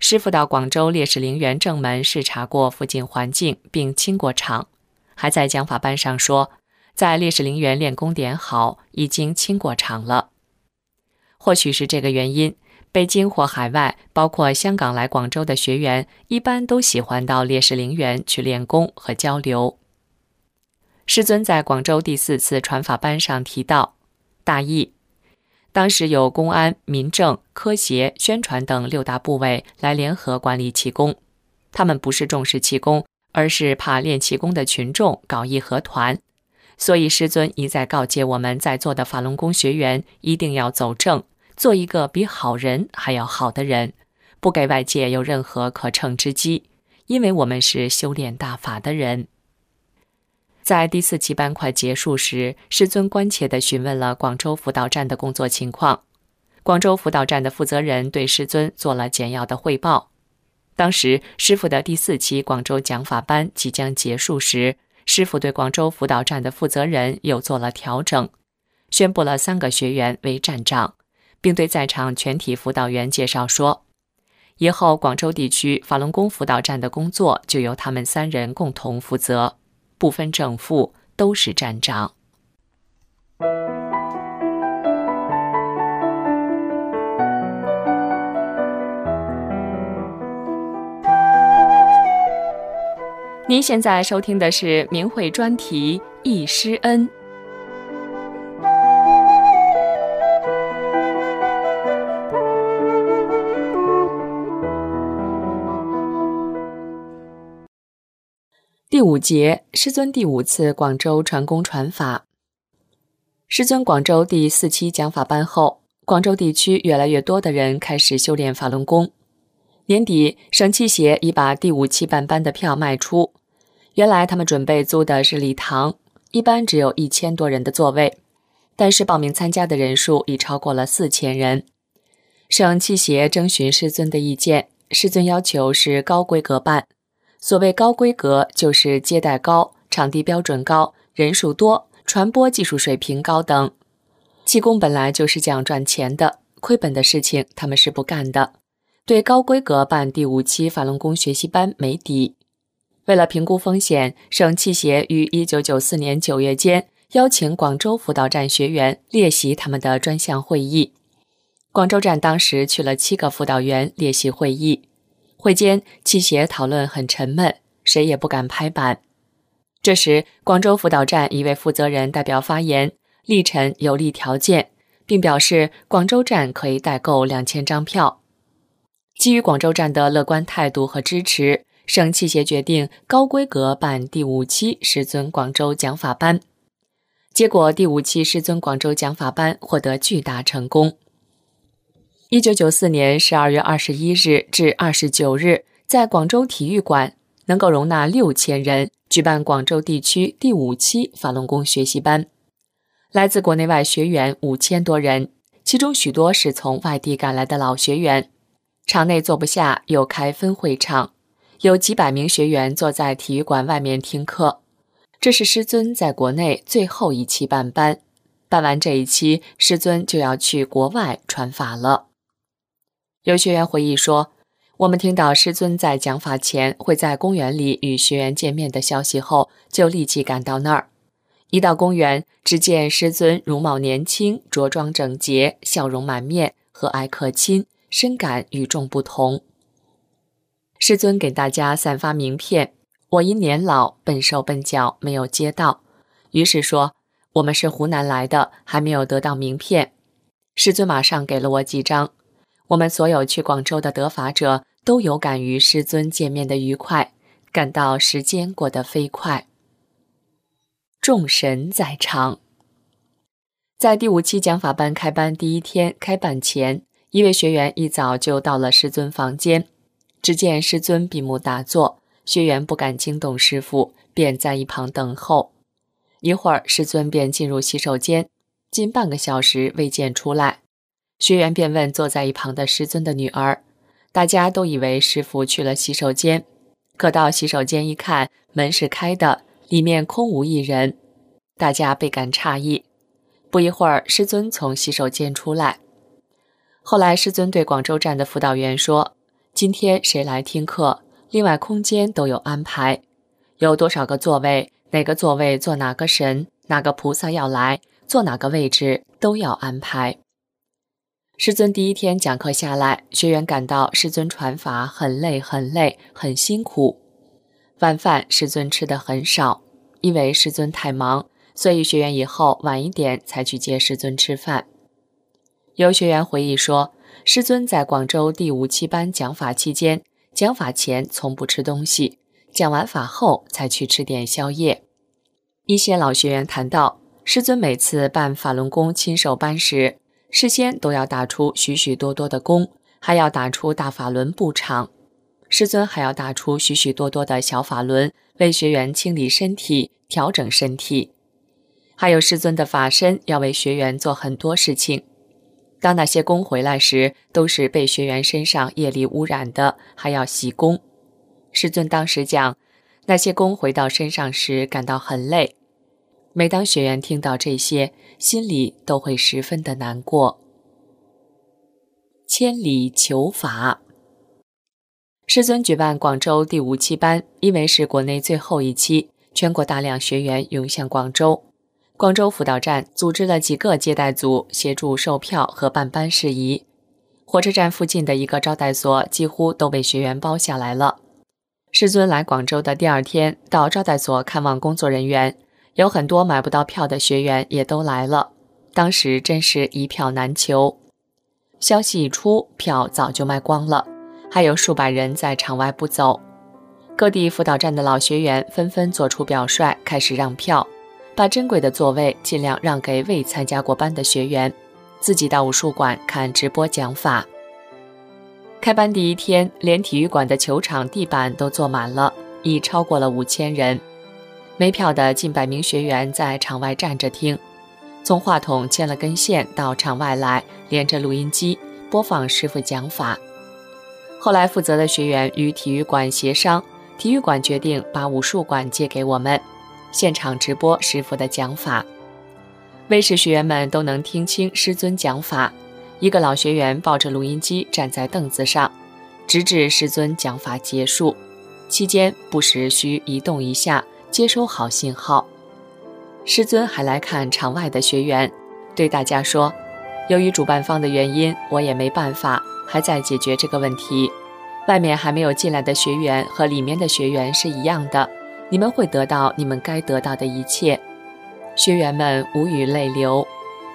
师傅到广州烈士陵园正门视察过附近环境，并清过场，还在讲法班上说。”在烈士陵园练功点好，已经清过场了。或许是这个原因，北京或海外，包括香港来广州的学员，一般都喜欢到烈士陵园去练功和交流。师尊在广州第四次传法班上提到，大意：当时有公安、民政、科协、宣传等六大部委来联合管理气功，他们不是重视气功，而是怕练气功的群众搞义和团。所以，师尊一再告诫我们在座的法轮功学员一定要走正，做一个比好人还要好的人，不给外界有任何可乘之机，因为我们是修炼大法的人。在第四期班快结束时，师尊关切地询问了广州辅导站的工作情况。广州辅导站的负责人对师尊做了简要的汇报。当时，师傅的第四期广州讲法班即将结束时，师傅对广州辅导站的负责人又做了调整，宣布了三个学员为站长，并对在场全体辅导员介绍说。以后，广州地区法轮功辅导站的工作就由他们三人共同负责，不分正负，都是站长。您现在收听的是明慧专题《易师恩》。第五节，师尊第五次广州传功传法。师尊广州第四期讲法班后，广州地区越来越多的人开始修炼法轮功。年底，省气协已把第五期办班的票卖出。原来他们准备租的是礼堂，一般只有一千多人的座位，但是报名参加的人数已超过了四千人。省气协征询师尊的意见，师尊要求是高规格办。所谓高规格，就是接待高、场地标准高、人数多、传播技术水平高等。气功本来就是这样赚钱的，亏本的事情他们是不干的。对高规格办第五期法轮功学习班没底。为了评估风险，省器协于一九九四年九月间邀请广州辅导站学员列席他们的专项会议。广州站当时去了七个辅导员列席会议。会间，器协讨论很沉闷，谁也不敢拍板。这时，广州辅导站一位负责人代表发言，力陈有利条件，并表示广州站可以代购两千张票。基于广州站的乐观态度和支持，省器协决定高规格办第五期师尊广州讲法班。结果，第五期师尊广州讲法班获得巨大成功。一九九四年十二月二十一日至二十九日，在广州体育馆能够容纳六千人，举办广州地区第五期法轮功学习班，来自国内外学员五千多人，其中许多是从外地赶来的老学员。场内坐不下，又开分会场，有几百名学员坐在体育馆外面听课。这是师尊在国内最后一期办班，办完这一期，师尊就要去国外传法了。有学员回忆说：“我们听到师尊在讲法前会在公园里与学员见面的消息后，就立即赶到那儿。一到公园，只见师尊容貌年轻，着装整洁，笑容满面，和蔼可亲，深感与众不同。师尊给大家散发名片，我因年老，笨手笨脚，没有接到，于是说我们是湖南来的，还没有得到名片。师尊马上给了我几张。”我们所有去广州的得法者都有感于师尊见面的愉快，感到时间过得飞快。众神在场，在第五期讲法班开班第一天开办前，一位学员一早就到了师尊房间。只见师尊闭目打坐，学员不敢惊动师傅，便在一旁等候。一会儿，师尊便进入洗手间，近半个小时未见出来。学员便问坐在一旁的师尊的女儿，大家都以为师傅去了洗手间，可到洗手间一看，门是开的，里面空无一人，大家倍感诧异。不一会儿，师尊从洗手间出来。后来，师尊对广州站的辅导员说：“今天谁来听课？另外空间都有安排，有多少个座位？哪个座位坐哪个神？哪个菩萨要来？坐哪个位置都要安排。”师尊第一天讲课下来，学员感到师尊传法很累，很累，很辛苦。晚饭师尊吃的很少，因为师尊太忙，所以学员以后晚一点才去接师尊吃饭。有学员回忆说，师尊在广州第五期班讲法期间，讲法前从不吃东西，讲完法后才去吃点宵夜。一些老学员谈到，师尊每次办法轮功亲授班时。事先都要打出许许多多的功，还要打出大法轮布场。师尊还要打出许许多多的小法轮，为学员清理身体、调整身体。还有师尊的法身要为学员做很多事情。当那些功回来时，都是被学员身上业力污染的，还要洗功。师尊当时讲，那些功回到身上时感到很累。每当学员听到这些，心里都会十分的难过。千里求法，师尊举办广州第五期班，因为是国内最后一期，全国大量学员涌向广州。广州辅导站组织了几个接待组，协助售票和办班事宜。火车站附近的一个招待所几乎都被学员包下来了。师尊来广州的第二天，到招待所看望工作人员，有很多买不到票的学员也都来了。当时真是一票难求。消息一出，票早就卖光了，还有数百人在场外不走。各地辅导站的老学员纷纷做出表率，开始让票。把珍贵的座位尽量让给未参加过班的学员，自己到武术馆看直播讲法。开班第一天，连体育馆的球场地板都坐满了，已超过了五千人。没票的近百名学员在场外站着听，从话筒牵了根线到场外来，连着录音机播放师傅讲法。后来负责的学员与体育馆协商，体育馆决定把武术馆借给我们。现场直播师傅的讲法，为使学员们都能听清师尊讲法，一个老学员抱着录音机站在凳子上，直至师尊讲法结束。期间不时需移动一下，接收好信号。师尊还来看场外的学员，对大家说：“由于主办方的原因，我也没办法，还在解决这个问题。外面还没有进来的学员和里面的学员是一样的。”你们会得到你们该得到的一切，学员们无语泪流，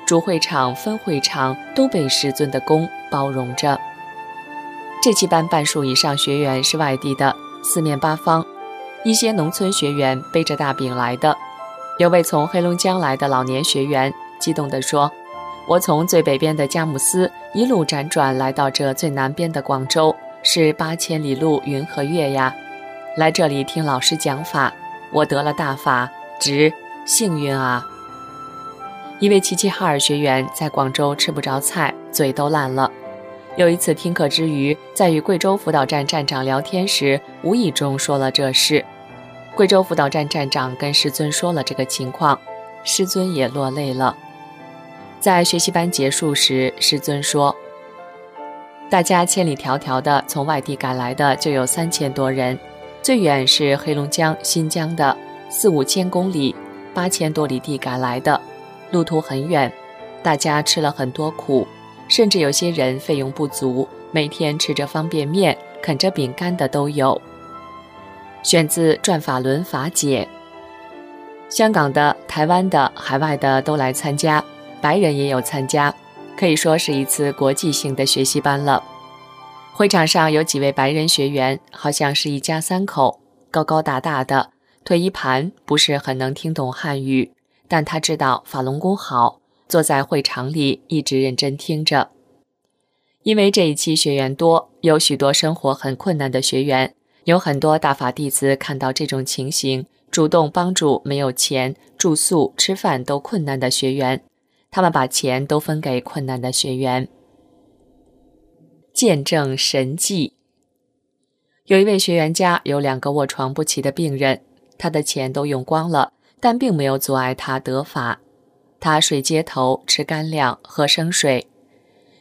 主会场、分会场都被师尊的功包容着。这期班半数以上学员是外地的，四面八方，一些农村学员背着大饼来的。有位从黑龙江来的老年学员激动地说：“我从最北边的佳木斯一路辗转来到这最南边的广州，是八千里路云和月呀。”来这里听老师讲法，我得了大法，值幸运啊！一位齐齐哈尔学员在广州吃不着菜，嘴都烂了。有一次听课之余，在与贵州辅导站站长聊天时，无意中说了这事。贵州辅导站站长跟师尊说了这个情况，师尊也落泪了。在学习班结束时，师尊说：“大家千里迢迢的从外地赶来的就有三千多人。”最远是黑龙江、新疆的四五千公里，八千多里地赶来的，路途很远，大家吃了很多苦，甚至有些人费用不足，每天吃着方便面、啃着饼干的都有。选自《转法轮法解》，香港的、台湾的、海外的都来参加，白人也有参加，可以说是一次国际性的学习班了。会场上有几位白人学员，好像是一家三口，高高大大的，腿一盘，不是很能听懂汉语，但他知道法轮功好，坐在会场里一直认真听着。因为这一期学员多，有许多生活很困难的学员，有很多大法弟子看到这种情形，主动帮助没有钱、住宿、吃饭都困难的学员，他们把钱都分给困难的学员。见证神迹。有一位学员家有两个卧床不起的病人，他的钱都用光了，但并没有阻碍他得法。他睡街头，吃干粮，喝生水。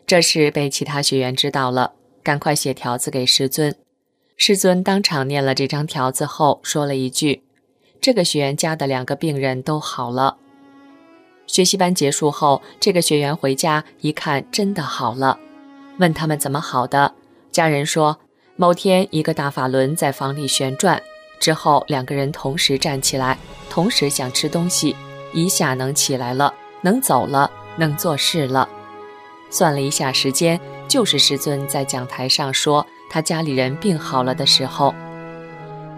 这事被其他学员知道了，赶快写条子给师尊。师尊当场念了这张条子后，说了一句：“这个学员家的两个病人都好了。”学习班结束后，这个学员回家一看，真的好了。问他们怎么好的？家人说，某天一个大法轮在房里旋转，之后两个人同时站起来，同时想吃东西，一下能起来了，能走了，能做事了。算了一下时间，就是师尊在讲台上说他家里人病好了的时候。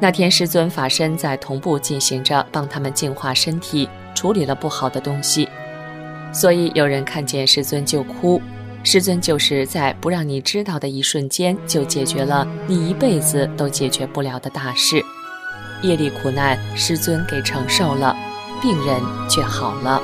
那天师尊法身在同步进行着，帮他们净化身体，处理了不好的东西，所以有人看见师尊就哭。师尊就是在不让你知道的一瞬间，就解决了你一辈子都解决不了的大事。业力苦难师尊给承受了，病人却好了。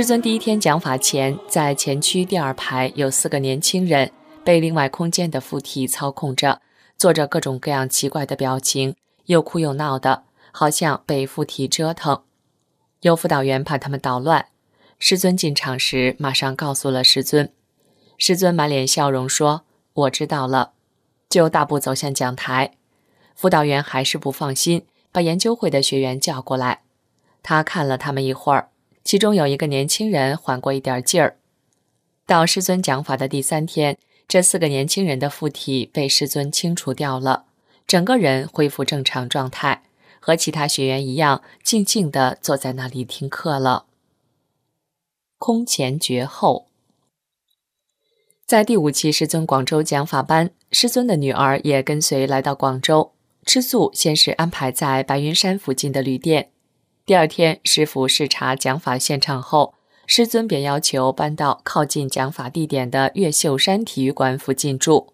师尊第一天讲法前，在前区第二排有四个年轻人被另外空间的附体操控着，做着各种各样奇怪的表情，又哭又闹的，好像被附体折腾。有辅导员怕他们捣乱，师尊进场时马上告诉了师尊。师尊满脸笑容说：“我知道了。”就大步走向讲台。辅导员还是不放心，把研究会的学员叫过来。他看了他们一会儿。其中有一个年轻人缓过一点劲儿。到师尊讲法的第三天，这四个年轻人的附体被师尊清除掉了，整个人恢复正常状态，和其他学员一样，静静地坐在那里听课了。空前绝后，在第五期师尊广州讲法班，师尊的女儿也跟随来到广州。吃素先是安排在白云山附近的旅店。第二天，师傅视察讲法现场后，师尊便要求搬到靠近讲法地点的越秀山体育馆附近住。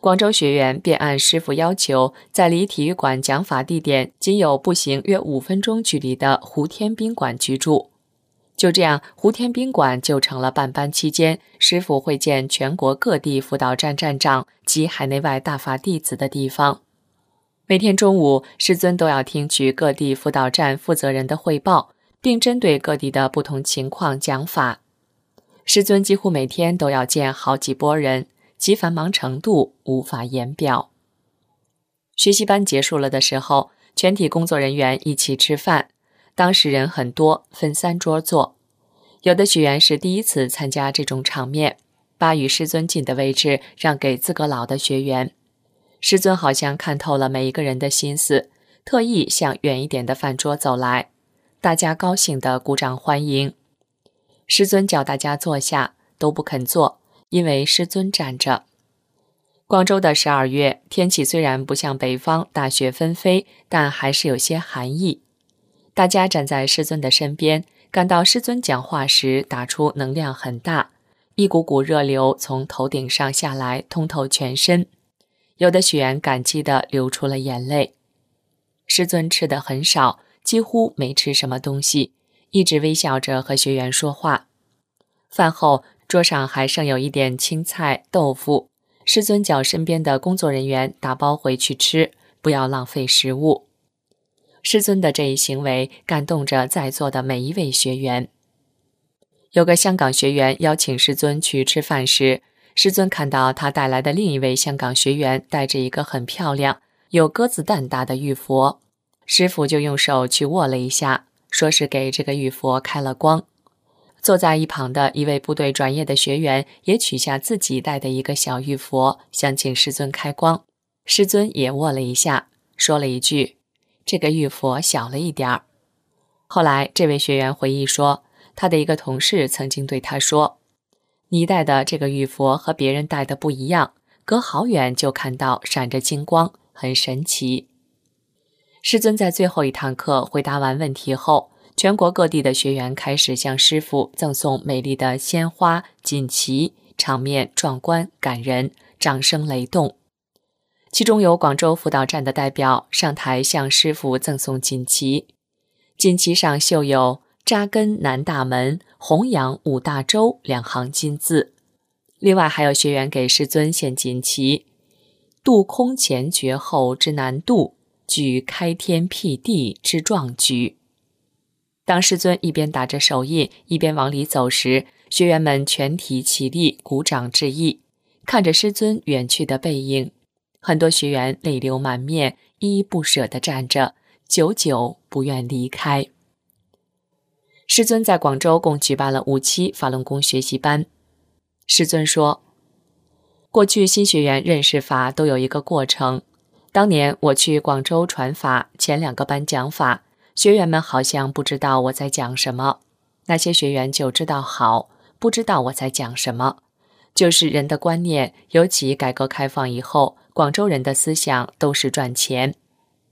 广州学员便按师傅要求，在离体育馆讲法地点仅有步行约五分钟距离的湖天宾馆居住。就这样，湖天宾馆就成了办班期间师傅会见全国各地辅导站站长及海内外大法弟子的地方。每天中午，师尊都要听取各地辅导站负责人的汇报，并针对各地的不同情况讲法。师尊几乎每天都要见好几拨人，其繁忙程度无法言表。学习班结束了的时候，全体工作人员一起吃饭，当时人很多，分三桌坐。有的学员是第一次参加这种场面，把与师尊近的位置让给资格老的学员。师尊好像看透了每一个人的心思，特意向远一点的饭桌走来，大家高兴地鼓掌欢迎。师尊叫大家坐下，都不肯坐，因为师尊站着。广州的十二月天气虽然不像北方大雪纷飞，但还是有些寒意。大家站在师尊的身边，感到师尊讲话时打出能量很大，一股股热流从头顶上下来，通透全身。有的学员感激地流出了眼泪。师尊吃的很少，几乎没吃什么东西，一直微笑着和学员说话。饭后，桌上还剩有一点青菜、豆腐。师尊叫身边的工作人员打包回去吃，不要浪费食物。师尊的这一行为感动着在座的每一位学员。有个香港学员邀请师尊去吃饭时。师尊看到他带来的另一位香港学员带着一个很漂亮、有鸽子蛋大的玉佛，师傅就用手去握了一下，说是给这个玉佛开了光。坐在一旁的一位部队转业的学员也取下自己带的一个小玉佛，想请师尊开光。师尊也握了一下，说了一句：“这个玉佛小了一点儿。”后来，这位学员回忆说，他的一个同事曾经对他说。你戴的这个玉佛和别人戴的不一样，隔好远就看到闪着金光，很神奇。师尊在最后一堂课回答完问题后，全国各地的学员开始向师傅赠送美丽的鲜花、锦旗，场面壮观感人，掌声雷动。其中有广州辅导站的代表上台向师傅赠送锦旗，锦旗上绣有。扎根南大门，弘扬五大洲两行金字。另外还有学员给师尊献锦旗：“渡空前绝后之难渡，举开天辟地之壮举。”当师尊一边打着手印，一边往里走时，学员们全体起立，鼓掌致意。看着师尊远去的背影，很多学员泪流满面，依依不舍地站着，久久不愿离开。师尊在广州共举办了五期法轮功学习班。师尊说：“过去新学员认识法都有一个过程。当年我去广州传法，前两个班讲法，学员们好像不知道我在讲什么。那些学员就知道好，不知道我在讲什么。就是人的观念，尤其改革开放以后，广州人的思想都是赚钱。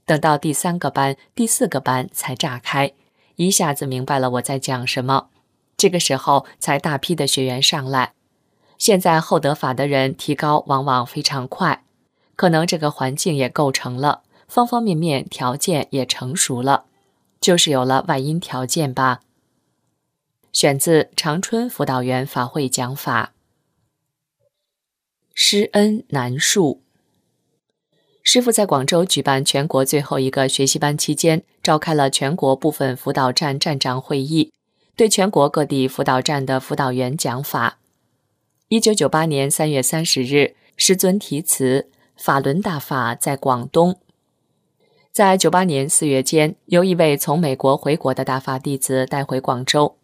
等到第三个班、第四个班才炸开。”一下子明白了我在讲什么，这个时候才大批的学员上来。现在厚德法的人提高往往非常快，可能这个环境也构成了，方方面面条件也成熟了，就是有了外因条件吧。选自长春辅导员法会讲法，施恩难述。师傅在广州举办全国最后一个学习班期间，召开了全国部分辅导站站长会议，对全国各地辅导站的辅导员讲法。一九九八年三月三十日，师尊题词“法轮大法在广东”。在九八年四月间，由一位从美国回国的大法弟子带回广州，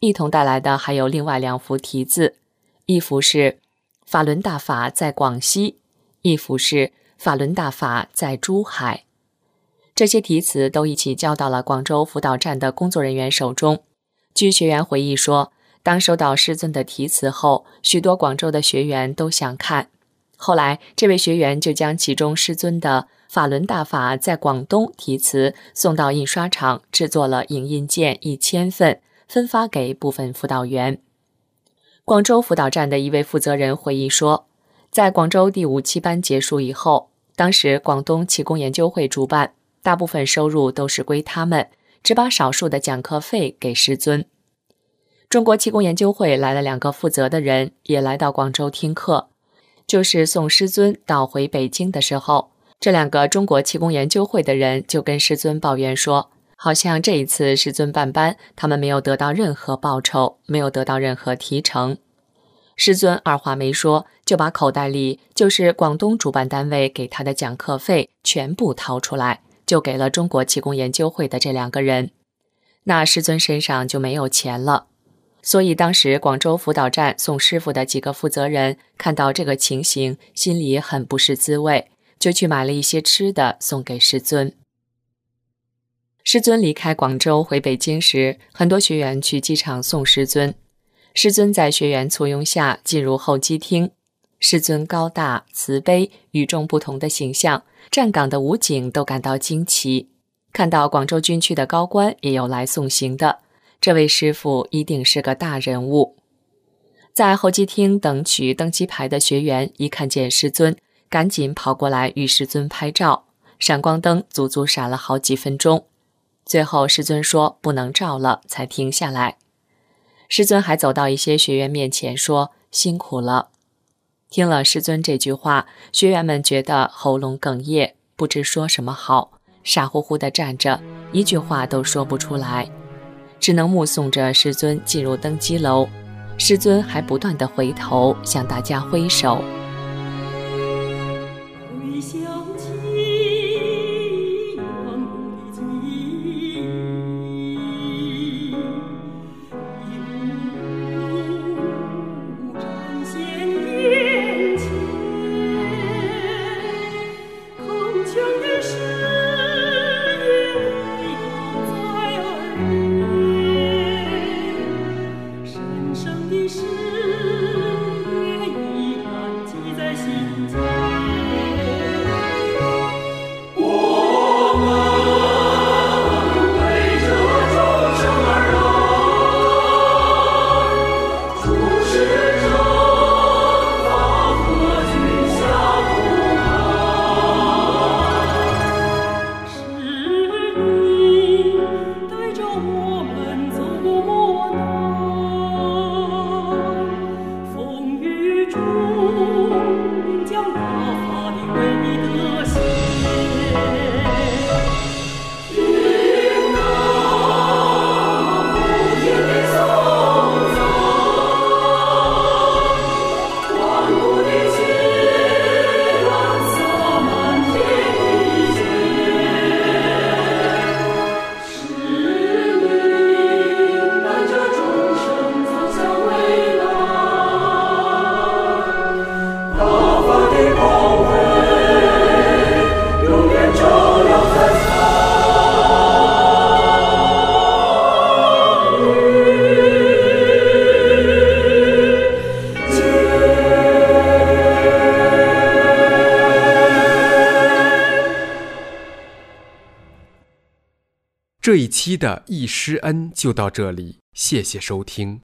一同带来的还有另外两幅题字，一幅是“法轮大法在广西”，一幅是。法轮大法在珠海，这些题词都一起交到了广州辅导站的工作人员手中。据学员回忆说，当收到师尊的题词后，许多广州的学员都想看。后来，这位学员就将其中师尊的“法轮大法在广东”题词送到印刷厂，制作了影印件一千份，分发给部分辅导员。广州辅导站的一位负责人回忆说。在广州第五期班结束以后，当时广东气功研究会主办，大部分收入都是归他们，只把少数的讲课费给师尊。中国气功研究会来了两个负责的人，也来到广州听课。就是送师尊到回北京的时候，这两个中国气功研究会的人就跟师尊抱怨说，好像这一次师尊办班，他们没有得到任何报酬，没有得到任何提成。师尊二话没说，就把口袋里就是广东主办单位给他的讲课费全部掏出来，就给了中国气功研究会的这两个人。那师尊身上就没有钱了，所以当时广州辅导站送师傅的几个负责人看到这个情形，心里很不是滋味，就去买了一些吃的送给师尊。师尊离开广州回北京时，很多学员去机场送师尊。师尊在学员簇拥下进入候机厅，师尊高大慈悲、与众不同的形象，站岗的武警都感到惊奇。看到广州军区的高官也有来送行的，这位师傅一定是个大人物。在候机厅等取登机牌的学员一看见师尊，赶紧跑过来与师尊拍照，闪光灯足足闪了好几分钟，最后师尊说不能照了，才停下来。师尊还走到一些学员面前说：“辛苦了。”听了师尊这句话，学员们觉得喉咙哽咽，不知说什么好，傻乎乎的站着，一句话都说不出来，只能目送着师尊进入登机楼。师尊还不断地回头向大家挥手。回想起期的《易师恩》就到这里，谢谢收听。